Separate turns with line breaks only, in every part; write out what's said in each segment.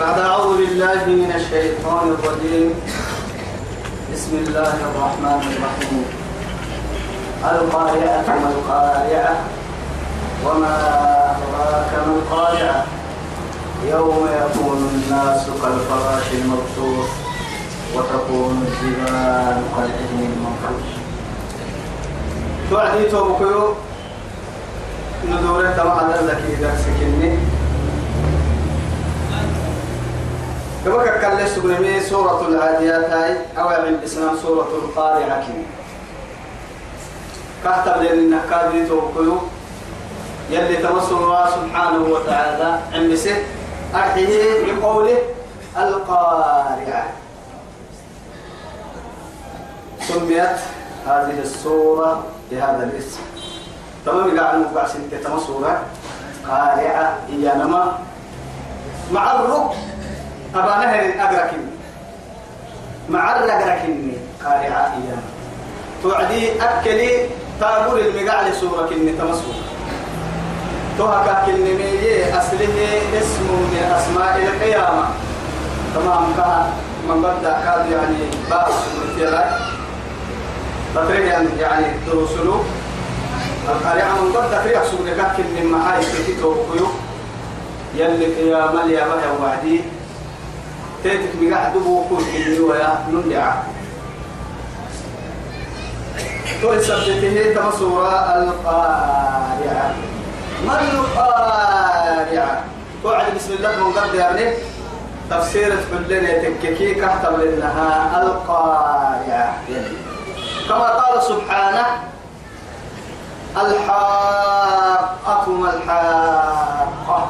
بعد أعوذ بالله من الشيطان الرجيم. بسم الله الرحمن الرحيم. القارعة ما القارعة وما أدراك ما القارعة؟ يوم يكون الناس كالفراش المبثوث وتكون الجبال كالعهن المنفوش. توعدي توبكيو ندورة تمام لك إذا سكني كما كان سبنمي سورة العاديات هاي أو من اسم سورة القارعة كن كهتب لأن النكاد توقيو يلي تمسوا الله سبحانه وتعالى عمسه أحيه بقوله القارعة. سميت هذه السورة بهذا الاسم. تمام قاعد نقع سنتة تمسورة قارعة هي نما مع الركب أبا نهر أقركني مع الرقركني قارعة هي توعدي أكلي تابور المقع لسورة كني تمسورة توها كني ميجي أصله اسم من أسماء القيامة. تمام كان من بدأ كاد يعني باب سورة تقريبا يعني درسلو. القارعة من بدأ تقريبا سورة كني محاي في توقيو يلي يا مال يا بها وعدي تيتك بقعد بوكو كني ويا نندع. تو سبته تمسورة القارعة ما القارعة توعد بسم الله من قبل يعني تفسير تقول تككي كهتم لنها القارعة. كما قال سبحانه الحاقة ما الحاقة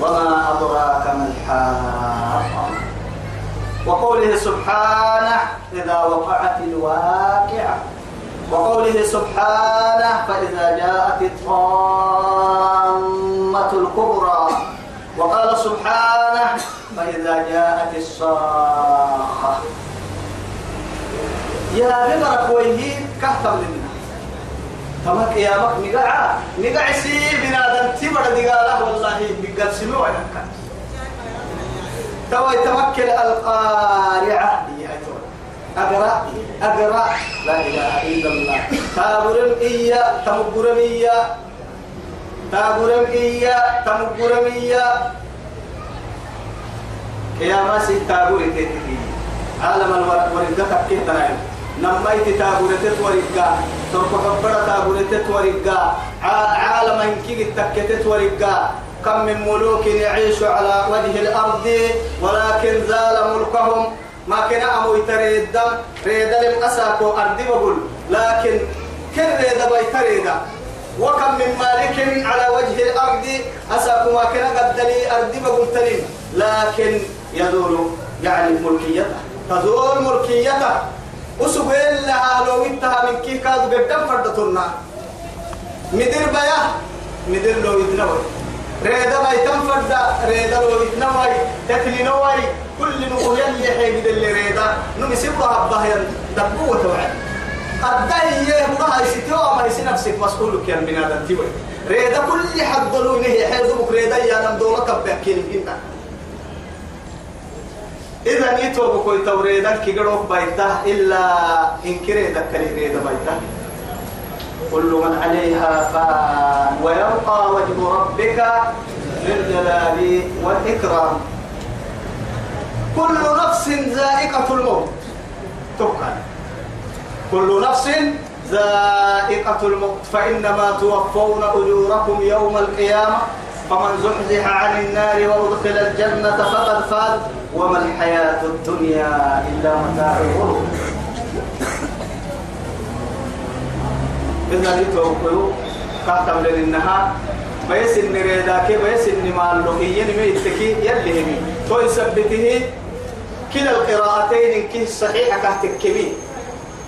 وما أدراك ما الحاقة. وقوله سبحانه إذا وقعت الواقعة. وقوله سبحانه فإذا جاءت الطامة الكبرى. وقال سبحانه فإذا جاءت الصاخة يا غمرك ويه كهتم لنا. تمك يا مك نقع نقع سي بنادم تبر دقاله والله بقل سموع لك. توي تمكن القارعة. أقرأ. أقرأ. لا إله إلا الله. تابرم إيا تمقرم إيا. تابرم إيا تمقرم إيا. كياما سي تابوري تتكي. عالم الوردة كيف تنعي نميت تابورتت ورقا تركو حبرة تابورتت ورقا عالم إنكي تكتت ورقا كم من ملوك يعيش على وجه الأرض ولكن زال ملكهم. ما كان أمو يتريد ريد لم أساكو أرض بقول لكن كن ريد بيتريد وكم من مالك على وجه الأرض أساكو ما كان قد لي أرض بقول تلين. لكن يدور يعني ملكيته تزول ملكيته. وسبيل لها لو انتهى من كي كادو قدام فردتنا مدير بيا مدير لو يتنوي ريدا ما يتنفرد ريدا لو يتنوي تكلي نوي كل نقول يلي حيد اللي ريدا نمسبها بها دبوة توعد الدهي ما يستوى ما يسي نفسك مسؤول كان من هذا التوي ريدا كل حد ضلوا نهي حيزبك ريدا يا نم دولة كبه كيلين إذا نيتو بكوي توريدا كيغروك بايتا إلا إن كريدا كريدا بايتا. كل من عليها فان. ويبقى وجه ربك ذي الجلال والإكرام. كل نفس ذائقة الموت. تقال كل نفس ذائقة الموت. فإنما توفون أجوركم يوم القيامة. فمن زحزح عن النار وأدخل الجنة فقد فاز. وما الحياة الدنيا إلا متاع الغرور. إذا يتوقعوا كاتم للنها بيس النريدا كي بيس النمال لقيين ميتكي يلي همي تو يثبته كلا القراءتين كي صحيحة كهتكمي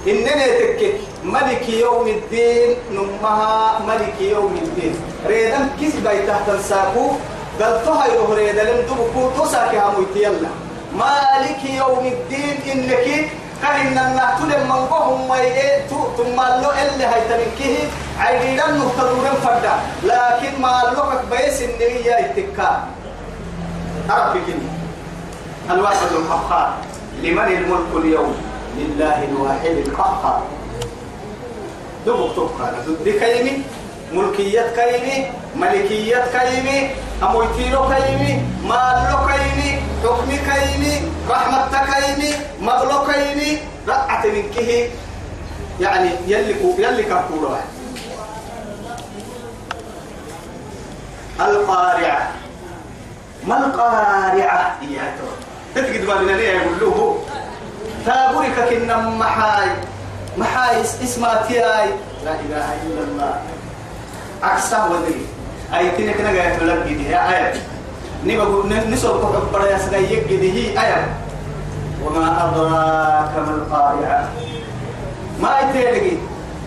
إننا تكك ملك يوم الدين نمها ملك يوم الدين. ريدان كيس باي تحت الساقو قلتها يروه ريدا لم تبكو تساكي همويت يلا. مالك يوم الدين إنك كهن النهت لما نقوهم ما يأتوا ثم لو اللي هيتنكيه عيدا نهتدون فردا. لكن ما لوكك بيس النية اتكا. أربكني الواحد القهار. لمن الملك اليوم؟ لله الواحد القهار. دبك تبقى كلمة ملكية كلمة ملكية كلمة أمويتينو كلمة مالو كلمة حكم كلمة رحمة كلمة مغلو كلمة رأت من كه يعني يلي يلي كفورة القارعة. ما القارعة؟ يا ترى تتجد ما بنا يقول له تابورك كنا محاي. محاي اسمها تياي لا إله إلا الله. أكسا ودري أي تنك نجا تلقي دي آية نبغى نسوق كبر يا سجى يجي هي آية وما أدراك ما القارعة ما يتلقي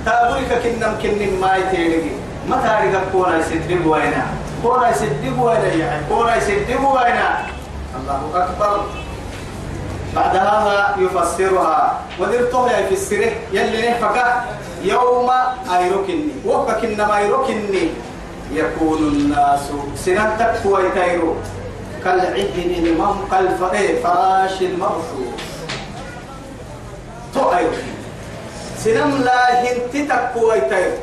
تابورك كنا كنا ما يتلقي ما تاريخ كونا يسدب وينا كونا يسدب وينا يعني كونا يسدب وينا الله أكبر بعد هذا يفسرها ودرته يا يفسره يلي نفك يوم أيركني وفك إنما أيركني يكون الناس سنتك ويتيرو كالعهن المم كالفراش المرفوع تو أيركني سنم لا هنتتك ويتيرو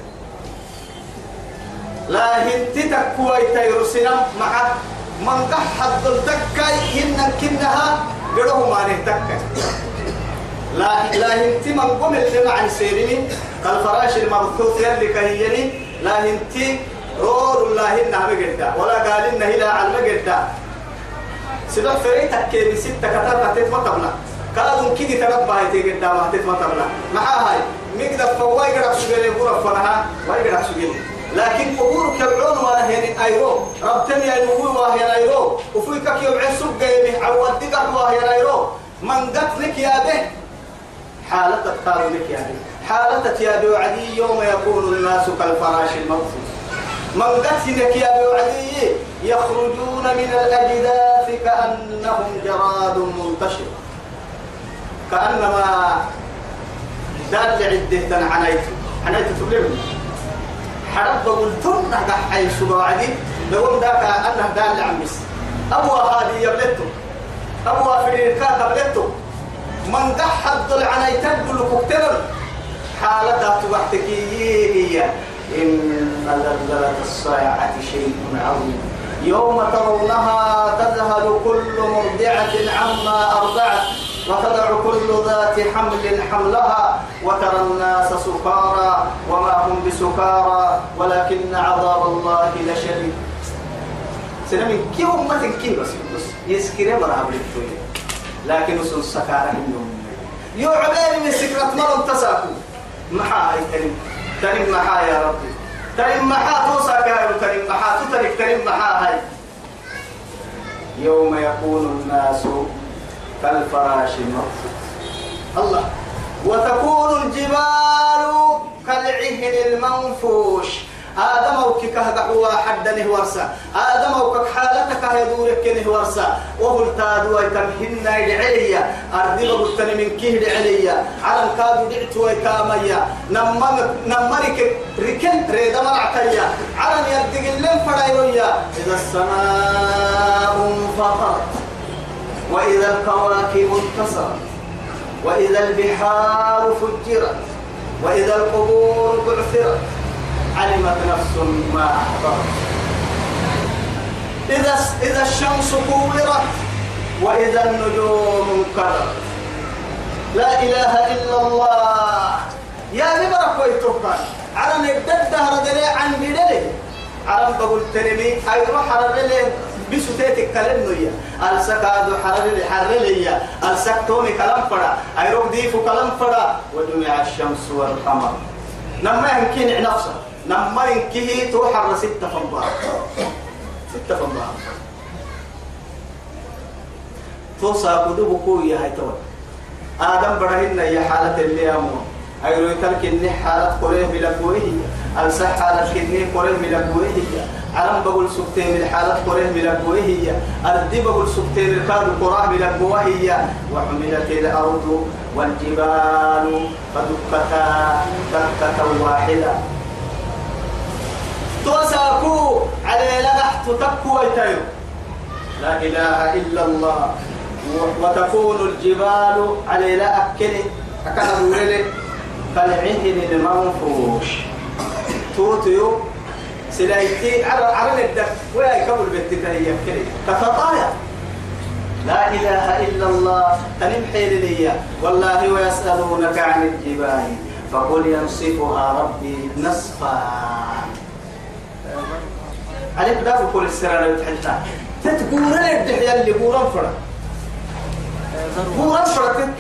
لا هنتتك ويتيرو سنم معك من قحط التكاي إنك كنها قدوه ما نهتك لا لا هنتي من قم اللي مع الفراش المرثوث يلي كهيني لا هنتي رور الله إنها بقدا ولا قال إنه لا علم بقدا سيدنا فريتك كي ستة كتر تتمطبنا. كادون كيدي تربى هاي قدا ما تتمطبنا. معها هاي. مقدر فواي قرأ سجل يقول فنها واي قرأ سجل لكن قبورك يبعون واهين أيرو. ربتني يا نمو واهين أيرو. وفيك يوم عسوك قيمه عودك واهين أيرو. من قتلك يا به حالتك قالوا لك يا به. حالتك يا به عدي يوم يكون الناس كالفراش المبثوث. من قتلك يا به عدي يخرجون من الأجداث كأنهم جراد منتشر. كأنما دال عدة عنيت عنيت تبلغني. حرب بقول ثم نحن حي سباعدي لهم ذاك أنه دال عمس أبو هذه يبلته أبو فريقا قبلته من يتبدل كتر هي إن زلزلة الصاعة شيء عظيم. يوم ترونها تذهل كل مرضعة عما أرضعت وتضع كل ذات حمل حملها وترى الناس سكارى وما هم بسكارى ولكن عذاب الله لشديد. سنمين كي أمة كي بس بس يسكر مرة لكن سكارى منهم يعبين من سكرة مرم تساكو. محا تريم محا يا ربي. تريم محا تريم محا. تترك تريم محا هاي. يوم يكون الناس كالفراش المرفوع الله. وتكون الجبال كالعهن المنفوش. آدم أو كه دعوة حد نهورسا. آدم أو حالتك يدورك نهورسا. وهو التادو يتمهن العليا أرضي بقتن من كيه العليا على الكادو دعت ويتاميا. نمر نمرك ركن ريدا مرعتيا. على يدق اللين فرايويا إذا السماء انفطرت وإذا الكواكب انتصرت وإذا البحار فجرت وإذا القبور بعثرت علمت نفس ما أحضرت. إذا إذا الشمس كورت وإذا النجوم انكدرت. لا إله إلا الله. يا نبرك ويتوكل على نبدأ دهر دلي عن بدلي على بقول ترمي أي روح على بسو تيتك كلام نويا السكاد حرر حرر السكتومي كلام فرا. أيروك ديفو كلام فرا. وجمع الشمس والقمر. نما يمكن نفسه. نما يمكن توحر ستة فنبار. ستة فنبار. توسا قدوبكو يا هاي تول آدم برهن يا حالة اللي أمو. أيرو يتلك إني حالة قريه بلقوه ألسح حالة كني قريه بلقوه عرم بقول سكتين الحالة قريه بلقوه أردي بقول سكتين الكاد قراه بلقوه وحملت الأرض والجبال فدكتا دكة واحدة. توساكو على لنح تتكو لا إله إلا الله. وتكون الجبال على لا أكل أكل دولة كالعهن المنفوش. توتيو. سلايتي. على على الدك. ويا يكمل بيتك هي كلي كفطايا. لا إله إلا الله. تنمحي لي والله ويسألونك عن الجبال. فقل ينصفها ربي نصفا. عليك دافع كل السنة لو تحلتها تتقول لي الدحية اللي قورا فرا قورا فرا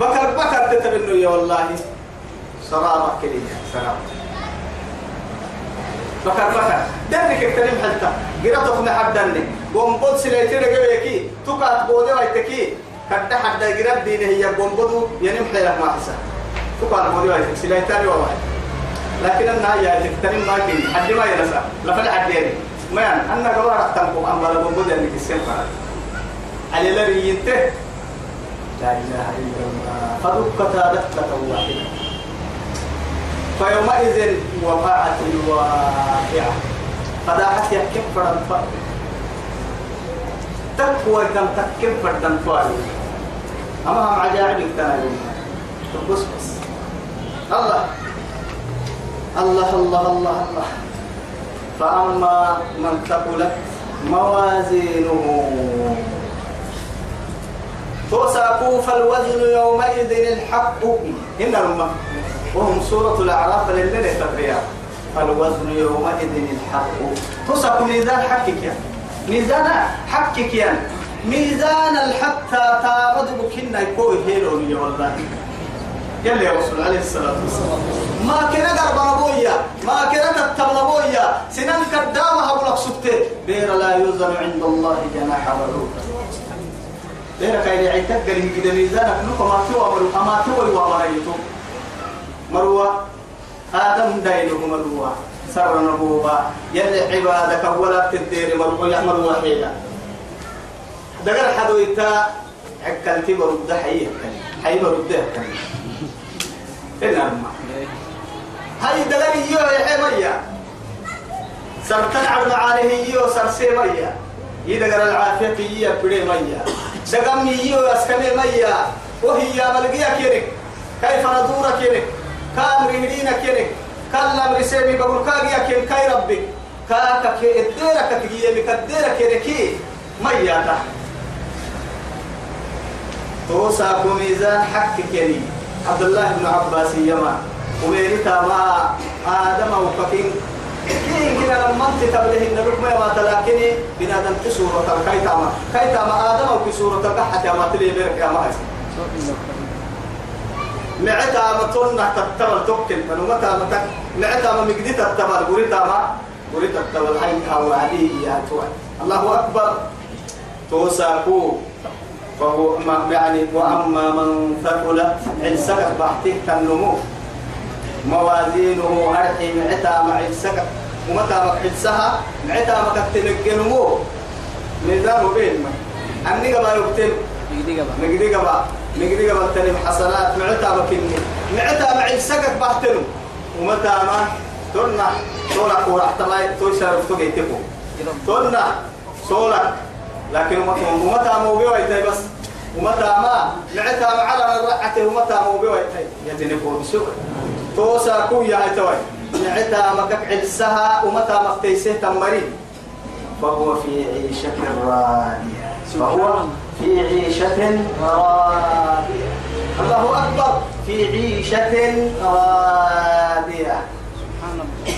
بكر بكر تتبنو يا والله. سرابة كلية سرابة بكر بكر. دنك اكتنم حلتا. قرأتك محب دنك. قنبض سليتين قويكي تقعد بودي ويتكي. كده حد قرأت دينه هي قنبضو ينم حيلك ما حسا تقعد بودي ويتك سليتين وواحد لكن أنا يا تكتنم ما كي حد ما ينسى. لفل حد يعني ما يعني أنا قوار أختمكم أما قنبض يعني كسين فرد على الذي ينتهي لا إله إلا الله. فدكتا دكة واحدة. فيومئذ وقعت الواقعة. فداحت يحكم فرد فرد تقوى دم تحكم فرد فرد أما هم عجائب التنايم بس بس. الله. الله الله الله الله. فأما من ثقلت موازينه. توساكو فالوزن يومئذ الحق. إن الأمة وهم سورة الأعراف للذي تقريها فالوزن يومئذ الحق. توساكو ميزان حقك يا. ميزان حقك يا. ميزان الحتى تارد بكنا يكوي هيرون يا والله. يلي يا رسول عليه الصلاة والسلام. ما كنا ما كنا تتبل أبويا سنان كدامة أبو لك سبته بير لا يوزن عند الله جناح بعوض لأنك إذا عيتك قال كده ميزانك نكو ما توا أما توا ومريتو مروة. آدم داينه مروة. سر نبوبا يلي عبادك ولا تدير مروة. يا مروة حيلا دقر حدو إتا. عكالتي برد حيه حي برد إلا أما هاي دقر يو يا حمية سرتن على معانيه يو سرسي مية. يدقر العافية يا بدي مية. دقم يو أسكني ميا وهي ملقيا كيرك كيف ندور كيرك كام رهدين كيرك كلم رسيمي بقول كاقيا كين كاي ربي. كاكا كي الديرك تجيه بكديرك كيركي ميا تا. توسا ميزان حق كيري عبد الله بن عباس يما وميرتا ما آدم وفكين كين كنا لما انت تبله ان لكم ما تلاكني بنادم في سورة كايتاما كايتاما آدم أو في سورة كحت يا ما تلي بيرك يا ما معتا ما تولنا تتبل توكل فنو متى متى معتا ما مقدي تتبل. قريتا ما قريتا تتبل حي أو علي يا توي الله أكبر. توساكو. فهو يعني وأما من ثقلت عن بحثه كالنمو موازينه أرحي معتا مع السكة ومتى مكحلسها معتا مكتنقنمو ميزانه بين ما. أني قبا يكتن نقدي قبا. نقدي قبا. تنم حسنات. معتا مكني معتا مع السكة بحتنو ومتى ما. ترنا تولك ورحت ما توشار فتوكيتكو ترنا سولك لكن ومتى مو بيوي بس. ومتى ما معتا على الرعة ومتى مو بيوي يدنكو بسوء. توسا كويا هاي توي نعتا مكك علسها ومتى مقتيسه تمرين فهو في عيشة راضية فهو في عيشة راضية الله أكبر. في عيشة راضية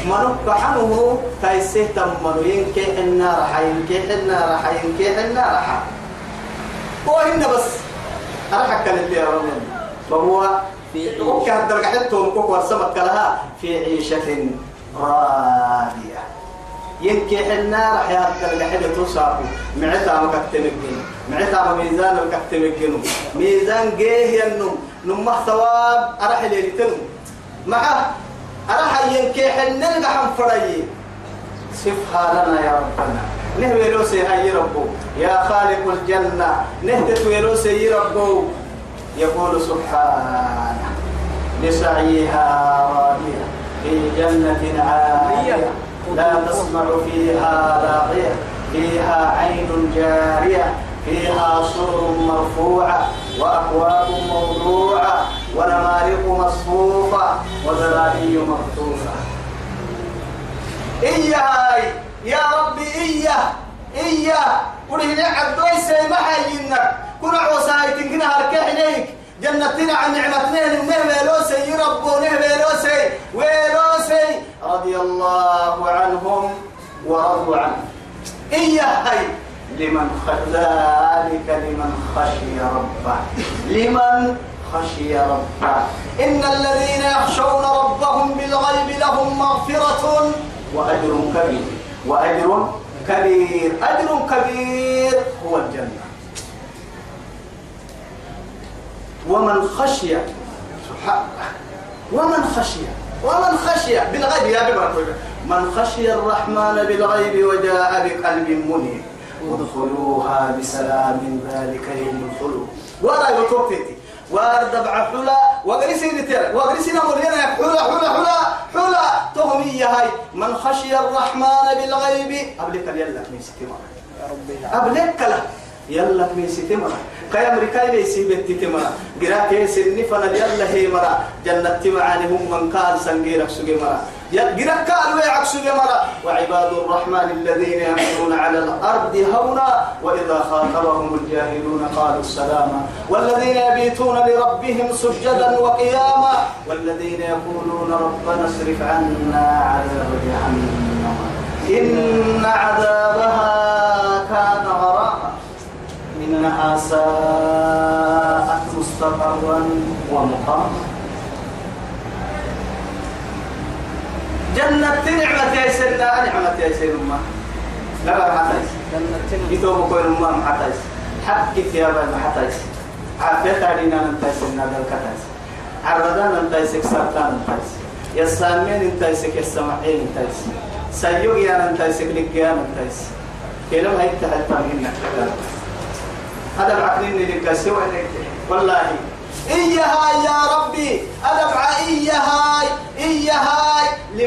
منك حنه تيسه تمر ينكح النار حينكح النار حينكح النار حي وإن بس. أرحك اللي يا رب فهو في وكان درجة حتى كوكو السمك لها في عيشة راضية. ينكح النار حياة درجة حتى تصابه معتا ما كتمكن معتا ما ميزان ما كتمكنه ميزان جيه ينم. نمه ثواب أرح ليلتنم معه. أرح ينكح النلقى حم فري صفها لنا يا ربنا. نهوي لوسي هاي ربو. يا خالق الجنة نهدت ويلوسي ربو. يقول سبحانه لسعيها راضية في جنة عالية لا تسمع فيها لاغية فيها عين جارية فيها سرر مرفوعة وأكواب موضوعة ونمارق مصفوفة وزرابي مبثوثة إياي! يا ربي إياه إياه. ولي نعد دويسي ما حيينك كنا عوسايتين كنا هركحنيك جنتنا عن نعمتين نهبلوسي يربو نهبلوسي ويلوسي. رضي الله عنهم ورضوا عنه. إياي لمن ذلك لمن خشي ربه. لمن خشي ربه. إن الذين يخشون ربهم بالغيب لهم مغفرة وأجر كبير وأجر كبير. أجر كبير هو الجنة. ومن خشي ومن خشي ومن خشي بالغيب يا ببرك من خشي الرحمن بالغيب وجاء بقلب منيب. ادخلوها بسلام ذلك يوم الخلود. ولا يتوقفتي واردبع حلا وقرسي نتر وقرسي نمرينا حلا حلا حلا حلا تهمية هاي من خشي الرحمن بالغيب قبلك يلا يا ربي. قبلك له يلا من ستمر كاي أمريكا ليسي بنتي تمرا غيرا كيس النفنا يلا هي مرا جنة معاني هم من قال سنجيرك سجي مرا غيرا قال ويعكس مرا وعباد الرحمن الذين يمشون على الأرض هونا وإذا خاطبهم الجاهلون قالوا السلاما والذين يبيتون لربهم سجدا وقياما. والذين يقولون ربنا اصرف عنا عذاب جهنم. إن عذابها كان غراما. إنها ساءت مستقرا ومقاما. جنة نعمة يا سيدنا نعمة يا سيدنا لا لا حتى جنة يتوب كل ما حتى حقك يا بابا حتى عافيت علينا ننتهي سيدنا بالكتاس عرضان ننتهي سكسرتان ننتهي يسامين ننتهي سك يسمعين ننتهي سيوغ يا ننتهي سك لك يا ننتهي كلام هيك تحت هنا هذا بعقلين لك سوى والله. إيها يا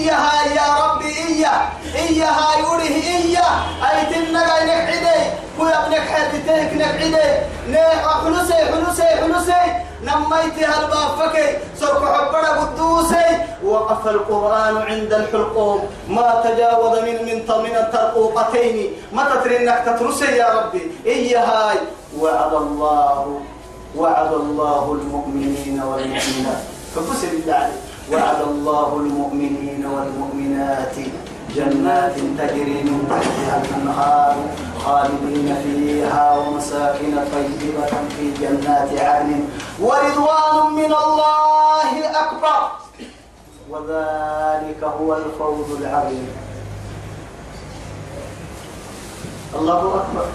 إياها يا ربي إياه إياها يوره إياه أي تنقى نقعدي كل ابنك حدتك نقعدي نيح حلوسي حلوسي حلوسي نميتي هالبافكي سرق حبنا قدوسي. وقف القرآن عند الحلقوم. ما تجاوز من من من الترقوقتين ما تتري إنك تترسي يا ربي. إياها. وعد الله وعد الله المؤمنين والمؤمنات. ففسر الله عليك. وعد الله المؤمنين والمؤمنات جنات تجري من تحتها الأنهار خالدين فيها ومساكن طيبة في جنات عدن ورضوان من الله أكبر. وذلك هو الفوز العظيم. الله أكبر.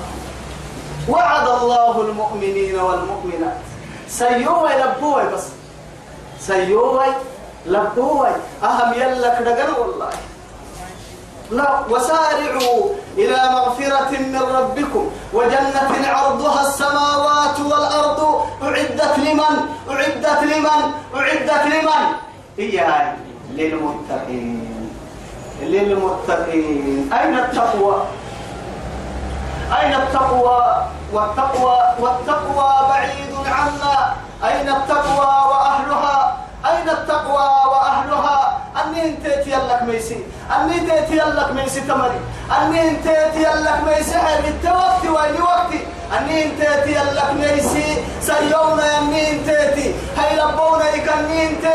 وعد الله المؤمنين والمؤمنات. سيوم يلبوه بس. سيوم لبوي. أهم يلك دقنا والله. لا وسارعوا إلى مغفرة من ربكم. وجنة عرضها السماوات والأرض. أعدت لمن؟ أعدت لمن؟ أعدت لمن؟ هي للمتقين. للمتقين. أين التقوى؟ أين التقوى؟ والتقوى والتقوى بعيد عنا. أين التقوى وأهلها؟ أين التقوى وأهلك أني انت يلك ميسي. أني انت يلك ميسي تمري. أني انت يلك ميسي حبيت وقتي وين وقتي أني انت يلك ميسي. سيونا أني انت هاي ربونا يكني انت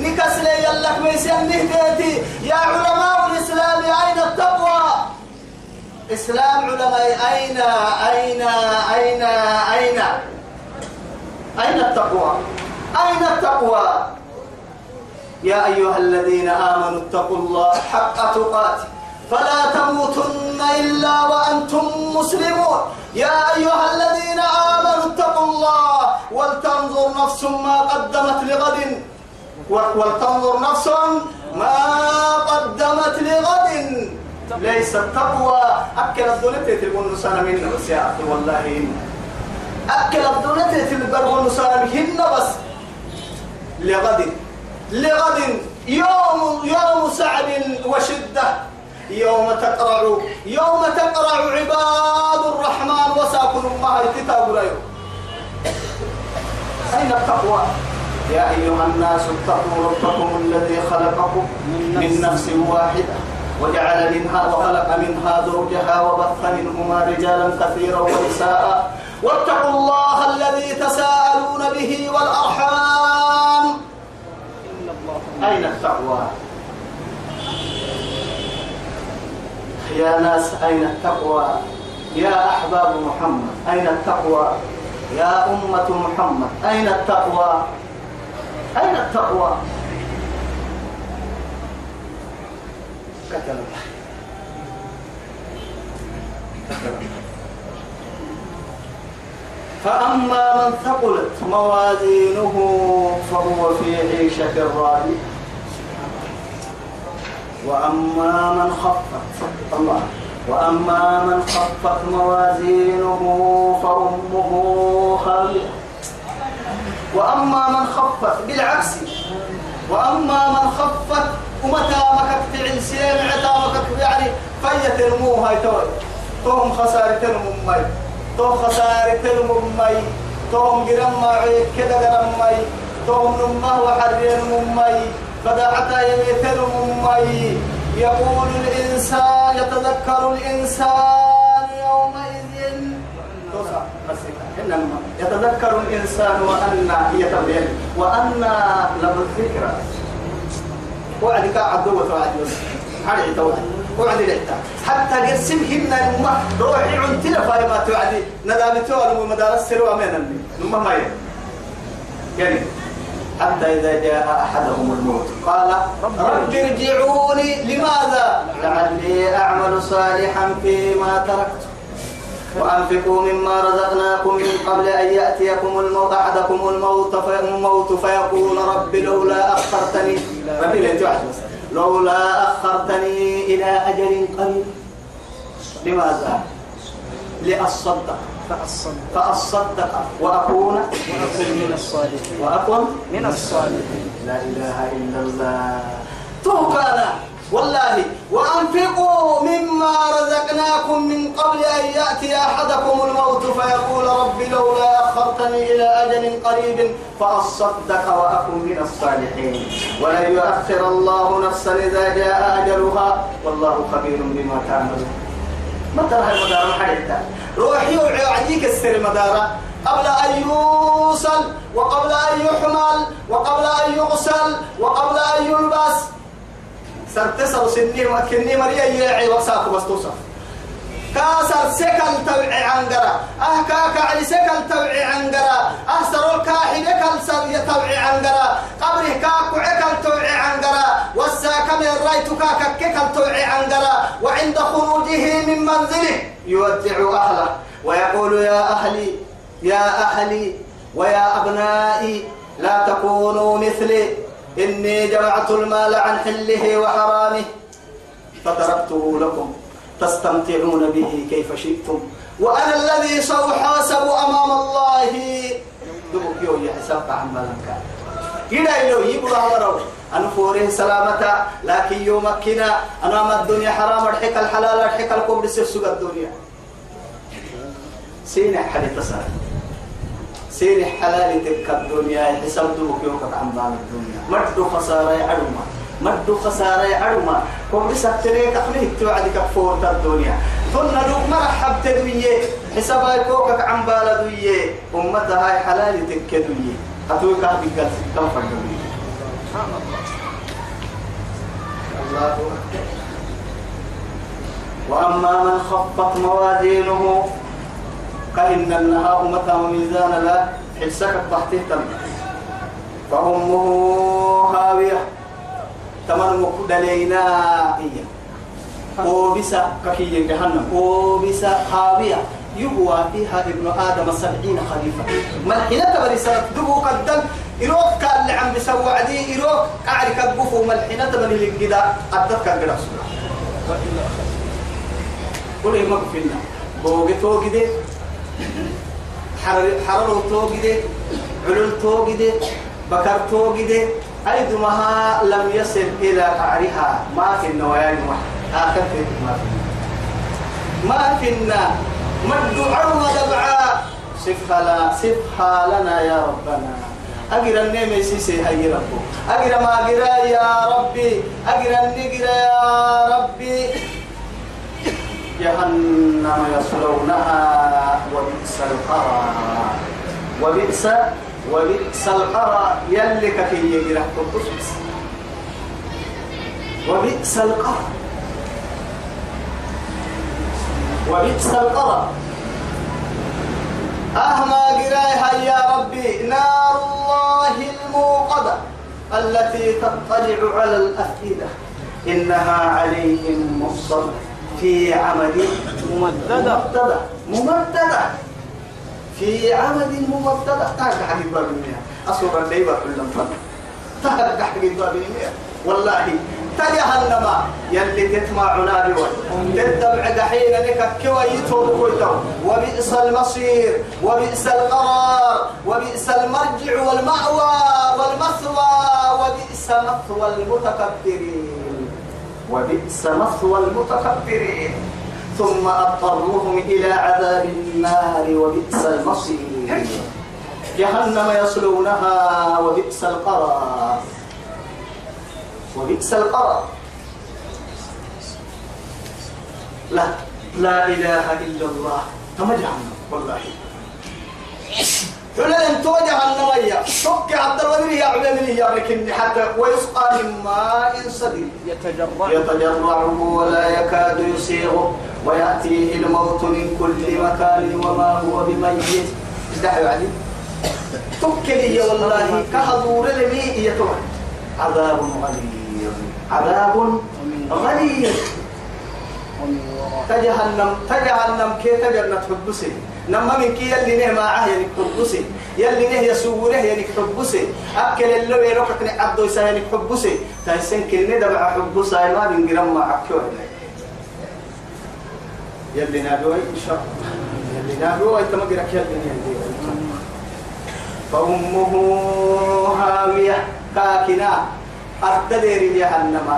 نكس لي يلك ميسي. أني انت يا علماء الإسلام أين التقوى؟ إسلام علماء أين أين أين أين؟ أين التقوى؟ أين التقوى؟ يا أيها الذين آمنوا اتقوا الله حق تقاته. فلا تموتن إلا وأنتم مسلمون. يا أيها الذين آمنوا اتقوا الله ولتنظر نفس ما قدمت لغد. ولتنظر نفس ما قدمت لغد. ليس التقوى. أكل الدنيا تقول نسانا منا بس يا أخي والله. أكل الدنيا تقول نسانا منا بس لغد. لغد يوم يوم سعد وشدة. يوم تقرع يوم تقرع عباد الرحمن وساكن الله الكتاب أين التقوى؟ يا أيها الناس اتقوا ربكم الذي خلقكم من نفس واحدة وجعل منها وخلق منها زوجها وبث منهما رجالا كثيرا ونساء. واتقوا الله الذي تساءلون به والأرحام. أين التقوى؟ يا ناس أين التقوى؟ يا أحباب محمد أين التقوى؟ يا أمة محمد أين التقوى؟ أين التقوى؟ كتب فأما من ثقلت موازينه فهو في عيشة راضية وأما من خفت الله. وأما من خفت موازينه فأمه خاوية وأما من خفت بالعكس. وأما من خفت ومتى مكت عسين عتا مكت يعني فيت المو هاي توي. توهم خسارة الممي تو خسارة الممي توهم قرم معي كده قرم مي. توهم نمه وحرين ممي فدعتا يميتن ممي يقول الإنسان يتذكر الإنسان يومئذ. يتذكر الإنسان وأن يتبين وأن له الذكرى وعد قاعد دوة وعد هذه توعد. وعد لحتا حتى قسمهن الماء روحي عنتنا فايما توعدي. ندامتوا المدارس سروا من الماء ما يعني حتى إذا جاء أحدهم الموت. قال رب ارجعوني. لماذا؟ لعلي أعمل صالحا فيما تركت. وأنفقوا مما رزقناكم من قبل أن يأتيكم الموت أحدكم الموت الموت فيقول رب لولا أخرتني. لولا أخرتني إلى أجل قريب. لماذا؟ لأصدق. فأصدق. وأكون
من الصالحين
وأكون
من الصالحين
لا إله إلا الله. توكانا والله. وأنفقوا مما رزقناكم من قبل أن يأتي أحدكم الموت فيقول رب لولا أخرتني إلى أجل قريب فأصدق وأكن من الصالحين. ولن يؤخر الله نفسا إذا جاء أجلها. والله خبير بما تعملون. متى هاي المدار حديثة روحي وعديك السر مدارة. قبل أن يوصل وقبل أن يحمل وقبل أن يغسل وقبل أن يلبس. سرتسر سنين وكني مريا يعي وساق بس كاسر سكل توعي عنقرة أه كاكا علي عنقرة أه سرول كاحي بكل سر توعي عنقرة قبره كاكو عكل توعي عنقرة والساكم الرايت كاكا ككل توعي عنقرة وعند خروجه من منزله يودع أهله. ويقول يا أهلي يا أهلي ويا أبنائي لا تكونوا مثلي. إني جمعت المال عن حله وحرامه. فتركته لكم. تستمتعون به كيف شئتم. وأنا الذي سأحاسب أمام الله. دبك يو يحسب عن ملكا إلى إلو يبرا ورو أنا فوره سلامتا. لكن يوم كنا أنا ما الدنيا حرام. الحك الحلال. الحك الكبر سيسوق الدنيا. سين حديث سار سين حلال تك الدنيا. حساب دبك يوم عن الدنيا. مرد خسارة عدوما مدو خسارة عرما كم بسكتري تقليه توعدك فور الدنيا ثم لوك مرحب تدوية حسابا كوكك عن بالدوية أمتها هاي حلال تكدوية أتوك هذه قلت كم فردوية الله وأما من خفت موازينه كأن النهار متى وميزان لا حسك تحته فأمه هاوية. تمن مقدلينا إياه وبسا ككي جهنم. وبسا خاوية يبوى فيها ابن آدم سبعين خليفة. ملحنة تبري سنة دبو قدن إروك كان اللي عم بسوى عدي إروك أعرف القفو ملحنة تبري للقدا. أدتك القدا قل إيه مقفلنا بوغي توقدي. حرر حرر توقدي. علل توقدي. بكر توقدي. أيدمها لم يصل إلى قعرها ما في النوايا آخر في ما في ما فينا ما الدعاء ودبعاء صفها لا صفها لنا يا ربنا. أجر النعمة سيسي هاي ربو أجر ما أجر يا ربي. أجر النجر يا ربي. جهنم يصلونها وبئس القرار. وبئس وبئس القرار يلي كي يجرح قدس وبئس القرار وبئس القرار أهما قرايها يا ربي نار الله الموقدة التي تطلع على الأفئدة. إنها عليهم مصر في عمد
ممددة
ممددة. ممددة. في عمد تاك حق باب المياه أصلا الليبة كلهم فن تاك حق باب المياه والله تجهنم يلي تسمعنا بوي تتبع دحين لك كويتهم كلهم. وبئس المصير وبئس القرار وبئس المرجع والمأوى والمثوى وبئس مثوى المتكبرين. وبئس مثوى المتكبرين. ثم أضطرهم إلى عذاب النار وبئس المصير. جهنم يصلونها وبئس القرار وبئس القرار لا لا إله إلا الله. جهنم والله. انت جهنم يا شك عبد الوزير يا عبد يا ركن حتى ويسقى من ماء صديق
يتجرع
يتجرعه ولا يكاد يسيغه ويأتيه الموت من كل مكان وما هو بميت. ازدحوا علي تكلي والله كهدور لمي يتوه. عذاب غليظ. عذاب غليظ. تجهنم تجهنم كي تجنة حبسي نما من كي يلي نه معاه يعني حبسي يلي نه يسوره يعني حبسي أكل اللي يروحك عبدو يسا يعني حبسي تحسن كل ندبع حبسي ما بنجرم معك يلي نادوي إن شاء يلي نادوي تمجرك يلي نادوي فأمه هاوية كاكنا. أرتدر جهنم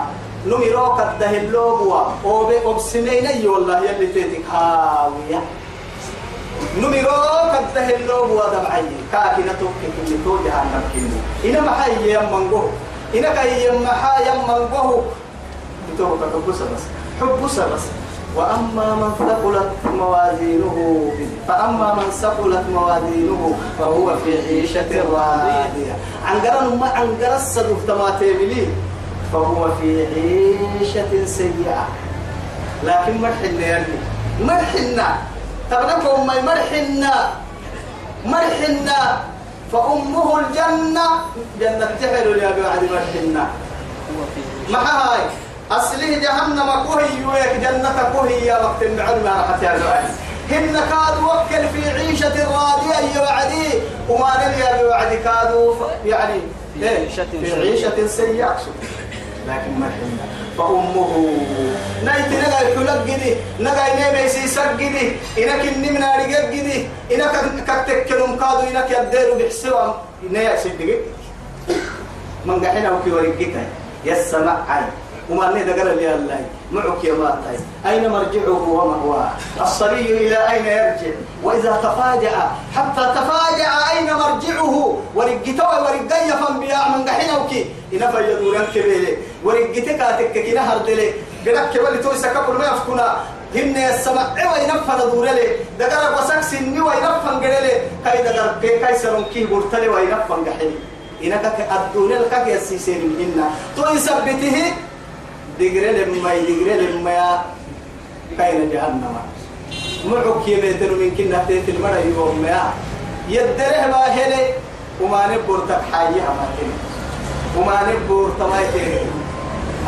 نمروك الدهلوبوا أوبي أبسمين أي والله يلي تيتك هاوية. نمروك الدهلوبوا دبعي. كاكنا توكي كني تو جهنم كني إنا محاي يمنغو. إنا كي يمحا يمنغو. بتوك حبسة بس حبسة بس وأما من ثقلت موازينه. فأما من ثقلت موازينه فهو في عيشة راضية. عن قرن ما عن قرن الصدف فهو في عيشة سيئة. لكن مرحنا يعني مرحنا تبنكم ما مرحنا مرحنا فأمه الجنة جنة تحل يا بعد مرحنا ما هاي أصله جهنم كوهي ويك جنة كوهي يا وقت بعد ما راحت يا زوال هن كادوا وكل في عيشة راضية يا وعدي وما نلي بوعدي كادوا ف- يعني
في
إيه؟
عيشة
في
سيئة.
لكن ما حنا فأمه. نايت نجا يحلق جدي نجا ينام يسيسك جدي إنك النمنا رجال جدي إنك كتكلم كادو إنك يديروا بحسوا. نيا سيدي. من قحنا وكي ورقتها يسمع عين وما نهدى قال لي الله. معك يا ماتي أين مرجعه ومأواه الصبي إلى أين يرجع؟ وإذا تفاجأ حتى تفاجأ أين مرجعه؟ ورقته ورقيا فانبياء من قحنا وكي إنا فيدور ينكبه ورقتك أتكك نهر دلي قدك ولي تويسا كبر ما يفكنا. هن السماء وينفن دور لي دقر إني وينفن قرلي كاي دقر كي كي برتلي وينفن قحني. إنك الدنيا لك يسيسين منهن تو يثبته دقر لما يدقر لما كاين جهنم معك يميتن من كنا تيت المرأة يوم ما يدره ما هلي وما نبور تبحايها ما تني وما نبور تمايتين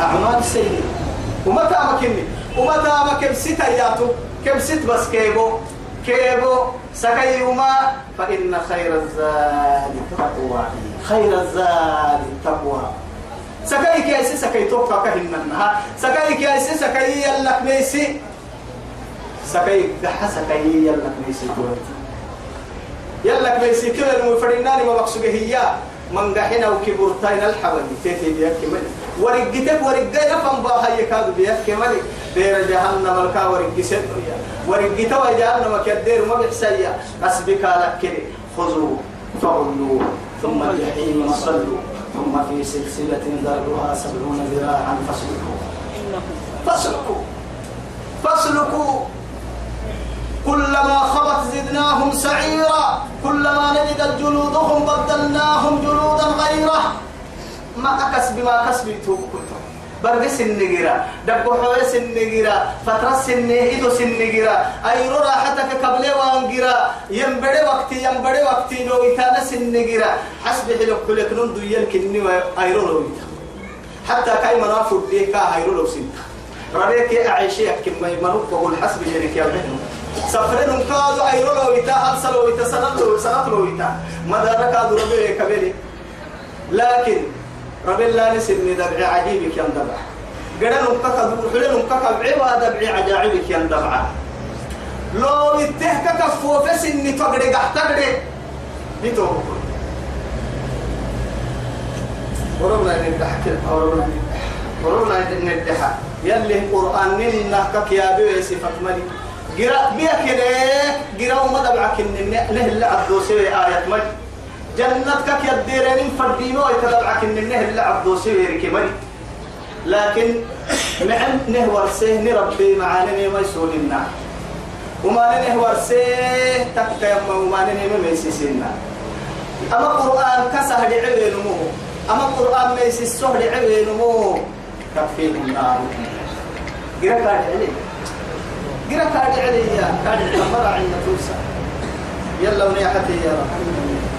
أعمال سيئة ومتى مكني ومتى مكن ستة ياتو كم ست بس كيبو كيبو سكيوما فإن خير الزاد التقوى خير الزاد التقوى سكايك يا سي سكاي توقع كهنها سكايك يا سي سكاي يلك ميسي. سكي حسكي يلا كنيسي يلا كنيسي كده المفرناني ما مقصوده هي. من قحنا وكبرتين الحوالي. تيتي بيك ملك. ورقتك ورقا يفهم باها يكاد بيك ملك. دير جهنم الكا ورق سنويا ورقتا وجهنم كدير ما بحسيا أسبك لك كده خذوا فغلوا. ثم الجحيم صلوا. ثم في سلسلة ذرعها سبعون ذراعا فاسلكوا فاسلكوا فاسلكوا كلما خبت زدناهم سعيرا كلما نجدت جلودهم بدلناهم جلودا غيره ما أكسب ما كسب توكلتم برقس النجرة دب حويس النجرة فترة سن إيدو سنجرة أيرو راحتك قبل وانجرة ينبري وقتي ينبري وقتي لو يتانا سنجرة حسب حلو كل كنون دويل كني أيرو لو حتى كاي منافر دي كا أيرو لو سنتا ربيك أعيشي كم يمرق بقول حسب جنك يا بهنو سفرين كادو أيرو لو يتا أرسل لو يتا سنة لو سنة لو يتا مدار كادو ربيك لكن رب الله نسل دبع عجيبك يندبع قرن نمكك حلن نمكك بعبا دبع عجائبك يندبع لو يتهك كفو فسن تقرق احتقرق بيتو وربنا ندحك وربنا وربنا ندحك يلي القرآن ننا كيابي ويسفك ملك قرأ بيك يديك قرأ وما دبعك إن له اللي عبدو سوي آية ملك جنتك يديرين فردينو يتدبعك إن النهر اللي عبدو سوي كملك لكن معن نهور سيه نربي معانا ما يسول النار وما نهور سيه تكا يما وما نهور ما يسيسنا أما قرآن كسه لعبين مو أما قرآن ما يسيسه لعبين مو تكفيه النار. قرأ كاد علي قرأ كاد علي يا الحمر عند توسع. يلا ونيحتي يا رب.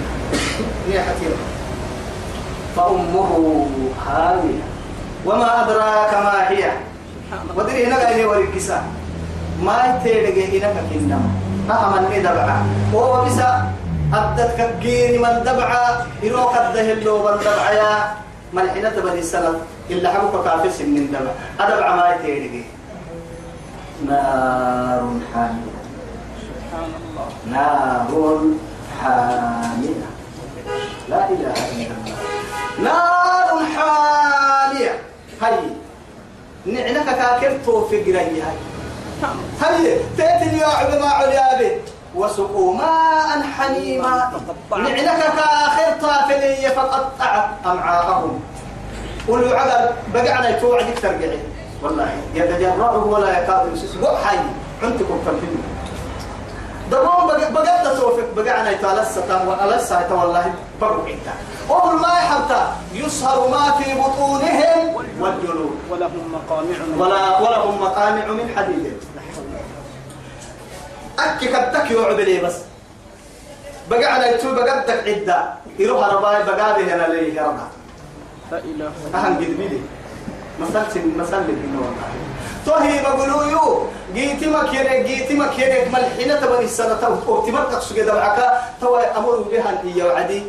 نيحتي فأمه هاوية وما أدراك ما هي؟ ودري هنا قاعد ورقسا ما يتيرجع هنا كنا أهم من دبعة. هو بس أدت كجين من دبعة. يروح الدهل لو من دبعة يا. ملحنة بني السلام إلا حبك كافر سن دبعة. أدبعة ما يتيرجع نار حامية
سبحان الله.
نار حامية لا إله إلا الله. نار حامية. هاي. نعنك كاكرتو في قرية هاي. تأتي يا ما عليابي وسقوا ماء حميما. نعنك كاخر طافلية فقطعت أمعاءهم. قولوا عقل بقعنا يتوعدك ترجعي والله يتجرعه ولا يكاد يسوس حي عندكم فالفيلم دمون بقى توفيق. بقى أنا يتلسى وألسى والله برو انت أول ما يحبتا. يسهر ما في بطونهم والجلود
ولهم مقامع من
ولا ولهم مقامع من حديد. أكي كدك يعبلي بس. يتوب بقى بدك عدة. يروح رباي بقى به أنا ليه يا رب
لا إله إلا
أهم قد بيلي مسألة مسألة إنه والله. توهي بقولوا جيتي ما كيرك جيتي ما كيرك. ملحنة تبني السنة تو. تمر تقصد كده معك. تو أمر بها هي وعدي.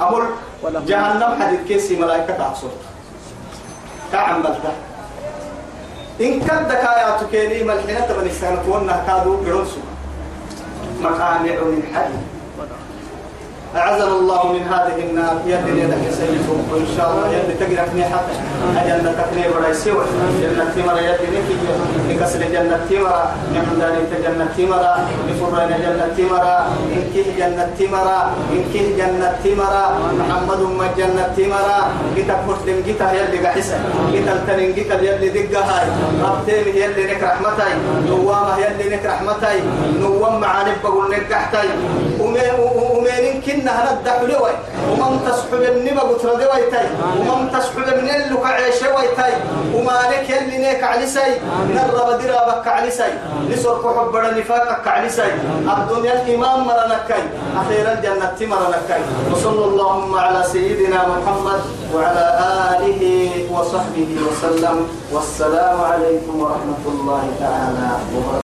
أمر جهنم حديد كيسي ملائكة تعصر كعم بلده إن كدك آيات كيني ملحنة تبني السنة وأنا كادوا برنسو مقامع من حديد أعزنا الله من هذه النار يد يدك سيفهم وإن شاء الله يد تقرأ نيحة أجنة تقني ولا سوى جنة تمرة يد نكي نكسر جنة تمرة نحن ذلك جنة تمرة نفرنا جنة تمرة إنكيه جنة تمرة إنكيه جنة تمرة محمد ما جنة تمرة جيتا مسلم جيتا يلي قحسة جيتا التنين جيتا يلي دقة هاي ربتين يلي نك رحمتاي نوامة يلي نك رحمتاي نوام معانب بقول نك قحتاي ومين كنا هندع لوي ومن تسحب النبا قتر دوي تاي. ومن تسحب من اللي عيش وي تاي. وما لك يلي نيك على سي نرى بدرا بك على سي نسرق حب نفاقك سي الدنيا الإمام مرنكاي أخيرا جنة مرنكاي وصلى اللهم على سيدنا محمد وعلى آله وصحبه وسلم. والسلام عليكم ورحمة الله تعالى وبركاته.